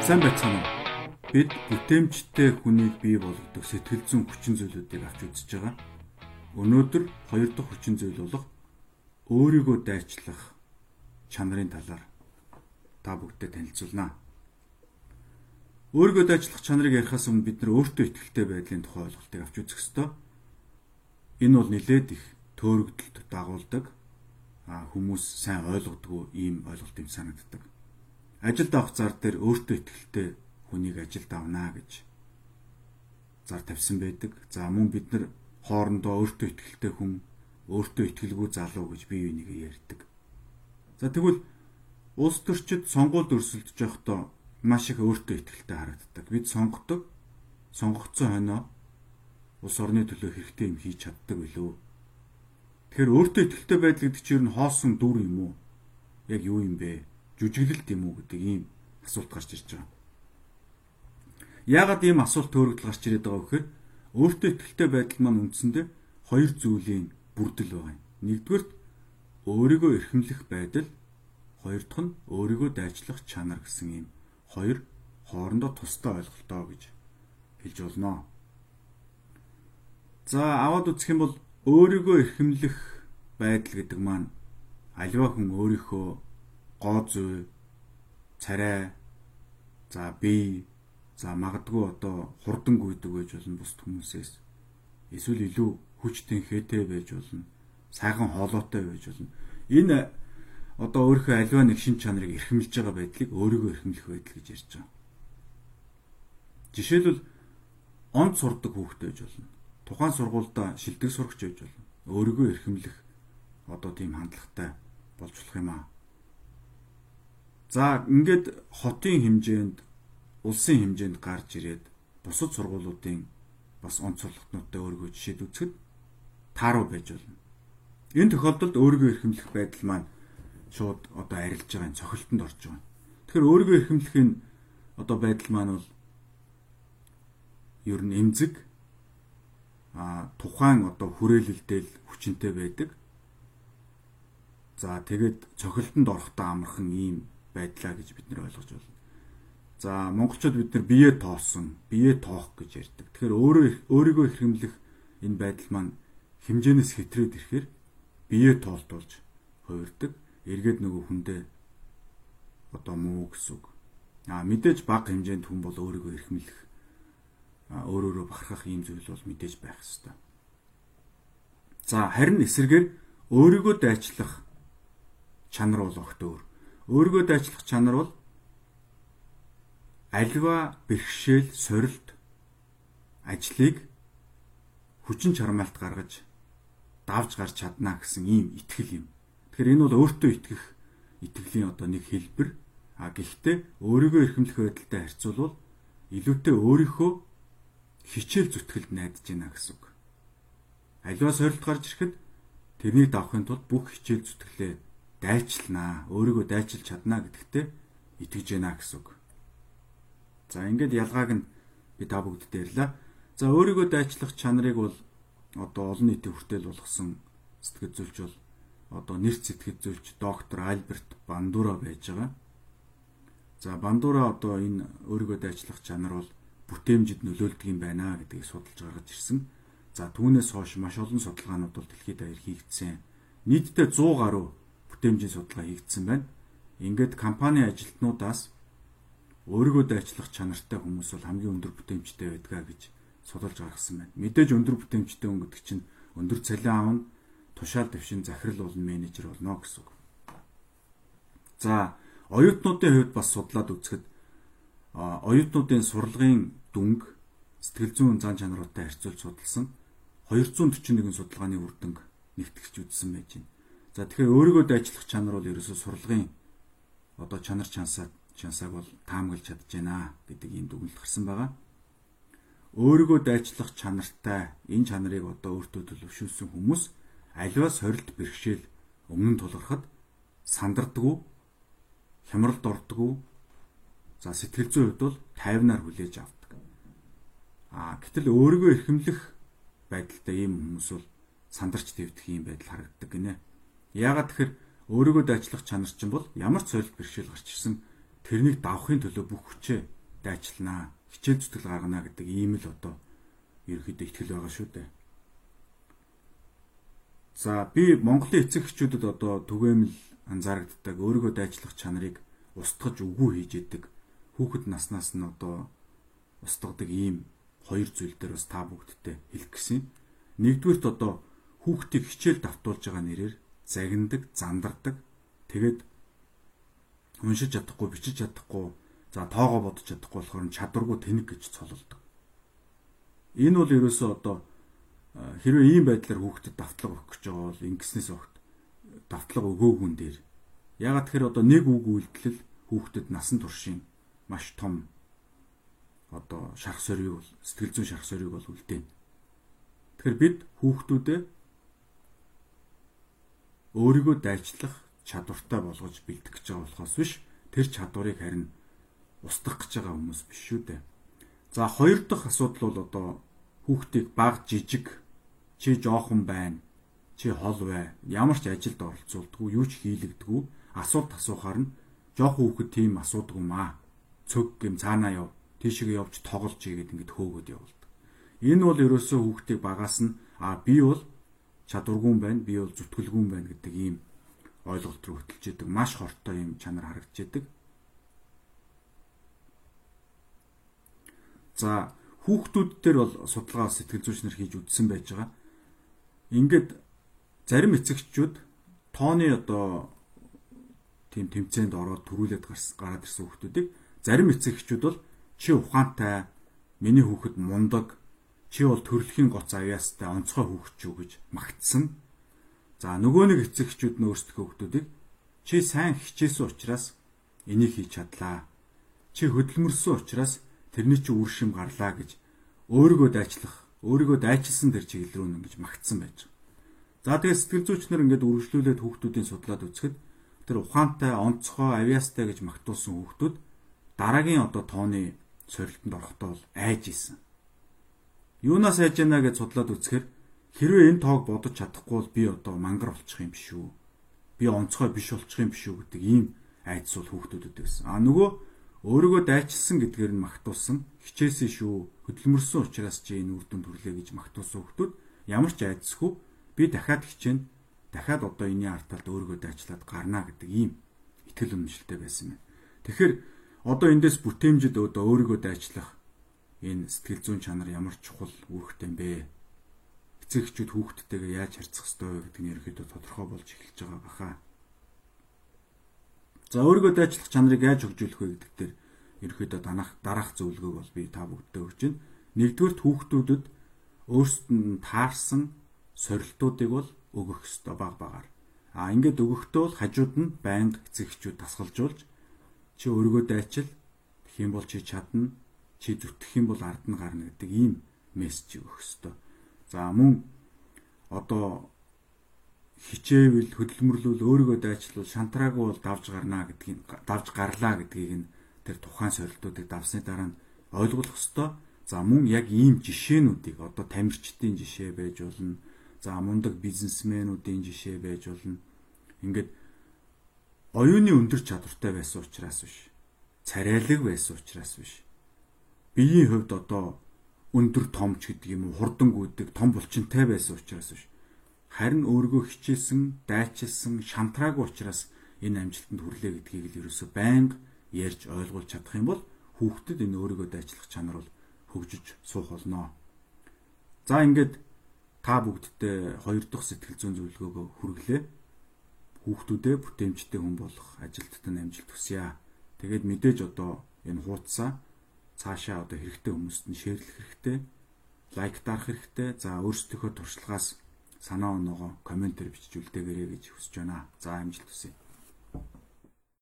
Сайн байцгаана уу? Бид бүтээмжтэй хүнийг бий болгодог сэтгэл зүйн хүчин зүйлүүдийг авч үзэж байгаа. Өнөөдөр хоёр дахь хүчин зүйл болох өөрийгөө дайчлах чанарын талаар та бүгдтэй танилцуулнаа. Өөрийгөө дайчлах чанарыг ярихаас өмнө бид нар өөртөө ихтэй байдлын тухай ойлголтыг авч үзэх ёстой. Энэ бол нэлээд их төөрөгдөлд дагуулдаг хүмүүс сайн ойлгодгүй ийм ойлголт юм санагддаг ажилд авах зар дээр өөртөө ихтэй хүнийг ажилд авнаа гэж зар тавьсан байдаг. За мөн бид нар хоорондоо өөртөө ихтэй хүн, өөртөө ихтгэлгүй залуу гэж бие бинийгээ ярьдаг. За тэгвэл улс төрчид сонгуульд өрсөлдөж явахдаа маш их өөртөө ихтэй харагддаг. Бид сонгодог, сонгогдсон хойноо улс орны төлөө хэрэгтэй юм хийж чаддаг билүү? Тэгэхээр өөртөө ихтэй байдал гэдэг чинь хоосон дүр юм уу? Яг юу юм бэ? Жүжиглэлт юм уу гэдэг ийм асуулт гарч ирж байгаа. Яагаад ийм асуулт төөрөгдөл гарч ирээд байгаа вэ гэхээр өөртөө ихтэй байдал маань үндсэндээ хоёр зүйлийн бүрдэл байгаа юм. Нэгдүгээр өөрийгөө эрхэмлэх байдал, хоёр дахь нь өөрийгөө дайчлах чанар гэсэн ийм хоёр хоорондоо тусдаа ойлголтоо гэж хэлж болно. За аваад үзэх юм бол өөрийгөө эрхэмлэх байдал гэдэг маань альва хүн өөрийнхөө гоо зүй царай за бие за магадгүй одоо хурдан гүйдэг байж болно бусд хүмүүсээс эсвэл илүү хүчтэй хээтэй байж болно сайхан хоолойтой байж болно энэ одоо өөрийнхөө аливаа нэг шин чанарыг эрхэмлж байгаа байдлыг өөрийгөө эрхэмлэх байдал гэж ярьж байгаа. Жишээлбэл онд сурдаг хүүхдээ байж болно. Тухайн сургуультай шилдэг сурагч байж болно. Өөрийгөө эрхэмлэх одоо тийм хандлагатай болж болох юм аа. За ингээд хотын хэмжээнд улсын хэмжээнд гарч ирээд бусад сургуулиудын бас онцлогтнуудтай өөргөө жишээд үзэхэд тааруу байж болно. Энэ тохиолдолд өөрийгөө эрхэмлэх байдал маань шууд одоо арилж байгаа энэ цохилтонд орж байгаа. Тэгэхээр өөрийгөө эрхэмлэхийн одоо байдал маань бол ер нь эмзэг а тухайн одоо хүрээлэлдэл хүчинтэй байдаг. За тэгээд цохилтонд орохдоо амархан ийм байдлаа гэж бид нэр ойлгож байна. За монголчууд бид нар бие тоосон, бие тоох гэж ярьдаг. Тэгэхээр өөрөө өөрийгөө хэрхэмлэх энэ байдал маань хэмжээнээс хэтрээд ирэхээр бие тоолтуулж хувирдаг. Эргээд нөгөө хүндээ одоо муу гэсэн үг. А мэдээж баг хэмжээнд хүн бол өөрийгөө эрхэмлэх өөр өөрө бахархах ийм зүйл бол мэдээж байх ёстой. За харин эсэргээр өөрийгөө дайчлах чанар бол огт өөр. Өөрийгөө дайчлах чанар бол альва бэрхшээл, сорилт ажлыг хүчин чармаалт гаргаж давж гарч чадна гэсэн ийм итгэл юм. Тэгэхээр энэ бол өөртөө итгэх итгэлийн одоо нэг хэлбэр. А гэхдээ өөрийгөө эрхэмлэх байдалтай харьцуулбал илүүтэй өөрийнхөө хичээл зүтгэлд найдаж байна гэсэн үг. Аливаа сорилт гарч ирэхэд тэрнийг давахын тулд бүх хичээл зүтгэлээ дайчилнаа, өөрийгөө дайчилж чаднаа гэдэгтээ итгэж байна гэсэн үг. За ингээд ялгааг нь би та бүгдд ярьлаа. За өөрийгөө дайчлах чанарыг бол одоо олон нийтийн хүртэл болгосон сэтгэл зүйч бол одоо нэрц сэтгэл зүйч доктор Альберт Бандура байж байгаа. За Бандура одоо энэ өөрийгөө дайчлах чанар бол бүтээмжид нөлөөлдөг юм байна гэдгийг судалж гаргаж ирсэн. За түүнээс хойш маш олон судалгаанууд бол дэлхийд даяар хийгдсэн. Нийтдээ 100 гаруй бүтээмжийн судалгаа хийгдсэн байна. Ингээд компани ажилтнуудаас өөрийгөө дайчлах чанартай хүмүүс бол хамгийн өндөр бүтээмжтэй байдгаа гэж судалж гаргасан байна. Мэдээж өндөр бүтээмжтэй хүн гэдэг чинь өндөр цалин аавна, тушаал дэвшин захирал болон менежер болно гэсэн үг. За, оюутнуудын хувьд бас судлаад үзэхэд оюутнуудын сурлагын дүнг сэтгэл зүйн зан чанаруудтай харьцуулж судалсан 241 судалгааны үр дүнг нэгтгэж үзсэн байж байна. За тэгэхээр өөрийгөө дайчлах чанар бол ерөөсөө сурлагын одоо чанар чансаа чансааг бол таамаглаж чадж байна гэдэг ийм дүгнэлт гарсан байгаа. Өөрийгөө дайчлах чанартай энэ чанарыг одоо өөртөө төлөвшүүлсэн хүмүүс аливаа сорилт бэрхшээл өмнө нь тулгархад сандардггүй хямралд ордггүй за сэтгэл зүйн хувьд бол тайвнаар хүлээж авдаг. А гэтэл өөрийгөө эрхэмлэх байдалтай ийм хүмүүс бол сандарч твдэх ийм байдал харагддаг гинэ. Яагаад тэгэхээр өөрийгөө дайчлах чанар чинь бол ямар ч соёлт бэрхшээл гарч ирсэн тэрнийг давахын төлөө бүх хүчээ дайчилнаа. Хичээл зүтгэл гаргана гэдэг ийм л одоо ерөөхдөө ихтгэл байгаа шүү дээ. За би Монголын эцэг эхчүүдэд одоо түгээмэл анзаарэгддэг өөрийгөө дайчлах чанарыг устгаж үгүй хийж идэг хүүхэд наснаас нь одоо устгадаг ийм хоёр зүйл дээр бас та бүгдтэй хэлэх гэсэн. Нэгдүгürt одоо хүүхдийг хичээл давтуулж байгаа нэрээр загиндаг, зандардаг. Тэгээд уншиж чадахгүй, бичиж чадахгүй, за тоогоо бодож чадахгүй болохоор чадваргүй тэнэг гэж цололдог. Энэ бол ерөөсөө одоо хэрвээ ийм байдлаар хүүхдэд давтлага өгөх гэж байгаа бол ингэснээс огт давтлага өгөөгүн дээр ягаад тэгэхээр одоо нэг үг үйлдэл хүүхдэд насан туршийн маш том одоо шарх сорийг бол сэтгэл зүйн шарх сорийг бол үлдээн. Тэгэхээр бид хүүхдүүдэд өөрийгөө дайчлах чадвартай болгож бэлдэх гэж байгаа болохоос биш тэр чадварыг харин устгах гэж байгаа хүмүүс биш шүү дээ. За хоёр дахь асуудал бол одоо хүүхдийг баг жижиг чи жоохон байна чи хол бай ямар ч ажилд оролцуулдаггүй юу ч хийлэгдэггүй асуулт асуухаар нь жоохон хүүхэд тийм асуудаг юм аа цөг гэм цаанаа яв тийшээ явж тоглож игээд ингээд хөөгöd явуулдаг. Энэ бол ерөөсөө хүүхдийг багаас нь а би бол чадваргүй байна, би бол зүтгэлгүй байна гэдэг ийм ойлголт руу хөтлөж идэг. Маш хортой ийм чанар харагдаж идэг. За хүүхдүүд дээр бол судалгаа сэтгэл зүйч нар хийж үзсэн байж байгаа. Ингээд зарим эцэгчүүд тооны одоо тийм тэмцээнд ороод төрүүлээд гараад ирсэн хүүхдүүдийг зарим эцэгчүүд бол чи ухаантай миний хүүхэд мундаг чи бол төрөлхийн гоц авьяастай онцгой хүүхэд юу гэж магтсан. За нөгөө нэг эцэгчүүд нь өөрсдөө хүүхдүүдийг чи сайн хичээсэн учраас энийг хийж чадлаа. Чи хөдөлмөрсөн учраас тэрний чи үр шим гарлаа гэж өөрийгөө дайчлах, өөрийгөө дайчилсан тэр чиглэл рүү ингэж магтсан байж. За тэгээд сэтгэл зүйчнэр ингээд үргэлжлүүлээд хүүхдүүдийн судлаад үзэхэд тэр ухаантай, онцгой, авьяастай гэж магтуулсан хүүхдүүд дараагийн одоо тооны сорилтонд орохдоо бол айж исэн. Юунаас айж яана гэж судлаад үзэхээр хэрвээ энэ тоог бодож чадахгүй бол би одоо мангар болчих юм биш үү? Би онцгой биш болчих юм биш үү гэдэг ийм айдас бол хүүхдүүдэд байсан. А нөгөө өөрийгөө дайчилсан гэдгээр нь магтуулсан хичээсэн шүү хөдөлмөрсөн учраас чи энэ үр дүнд хүрлээ гэж магтуулсан хүүхдүүд ямар ч айдасгүй би дахиад хичээнэ дахиад одоо энэний арталд өөрийгөө дайчлаад гарна гэдэг ийм итгэл үнэмшилтэй байсан юм. Тэгэхээр Одоо эндээс бүтээмжид одоо өөрийгөө дайчлах энэ сэтгэл зүйн чанар ямар чухал үүрэгтэй бэ? Эцэгчүүд хүүхдтэйгээ яаж харьцах ёстой вэ гэдэг нь ерөөхдөө тодорхой болж эхэлж байгаа баха. За өөрийгөө дайчлах чанарыг яаж хөгжүүлэх вэ гэдэг дээр ерөөхдөө данах дараах зөвлөгөөг бол би та бүгдтэй өгч байна. Нэгдүгээр хүүхдүүдэд өөрсдөд нь таарсан сорилтуудыг бол өгөх ёстой баг багаар. А ингээд өгөхдөө бол хажууд нь байнга эцэгчүүд тасгалжуулж чи өөрийгөө дайчил тэгэх юм бол чи чадна чи зүтгэх юм бол ард нь гарна гэдэг ийм мессеж өгөх ёстой. За мөн одоо хичээвэл хөдөлмөрлөл өөрийгөө дайчлуул шантраагүй бол давж гарнаа гэдгийг давж гарлаа гэдгийг нь тэр тухайн сорилтуудыг давсны дараа нь ойлгох ёстой. За мөн яг ийм жишээнүүдийг одоо тамирчдын жишээ байж болно. За мундаг бизнесмэнүүдийн жишээ байж болно. Ингээд оюуны өндөр чадвартай байсан учраас биш. Царайлаг байсан учраас биш. Биеийн хувьд одоо өндөр томч гэдэг юм уу хурдан гүйдэг том булчинтай байсан учраас биш. Харин өөргөө хичээсэн, дайчилсан, шантраагүй учраас энэ амжилтанд хүрлээ гэдгийг л ерөөсө байнга ярьж ойлгуулж чадах юм бол хүүхдэд энэ өөрийгөө дайчлах чанар бол хөгжиж суух болно. За ингээд та бүгдтэй хоёр дахь сэтгэл зүйн зөвлөгөөгөө хүргэлээ хүүхдүүдээ бүтээмжтэй хүн болох ажилтнад нь амжилт хүсье. Тэгээд мэдээж одоо энэ хуудасаа цаашаа одоо хэрэгтэй хүмүүст нь шеэрлэх хэрэгтэй, лайк дарах хэрэгтэй. За өөрсдийнхөө туршлагаас санаа оноогоо комментээр бичиж үлдээгээрэй гэж хүсэж байна. За амжилт хүсье.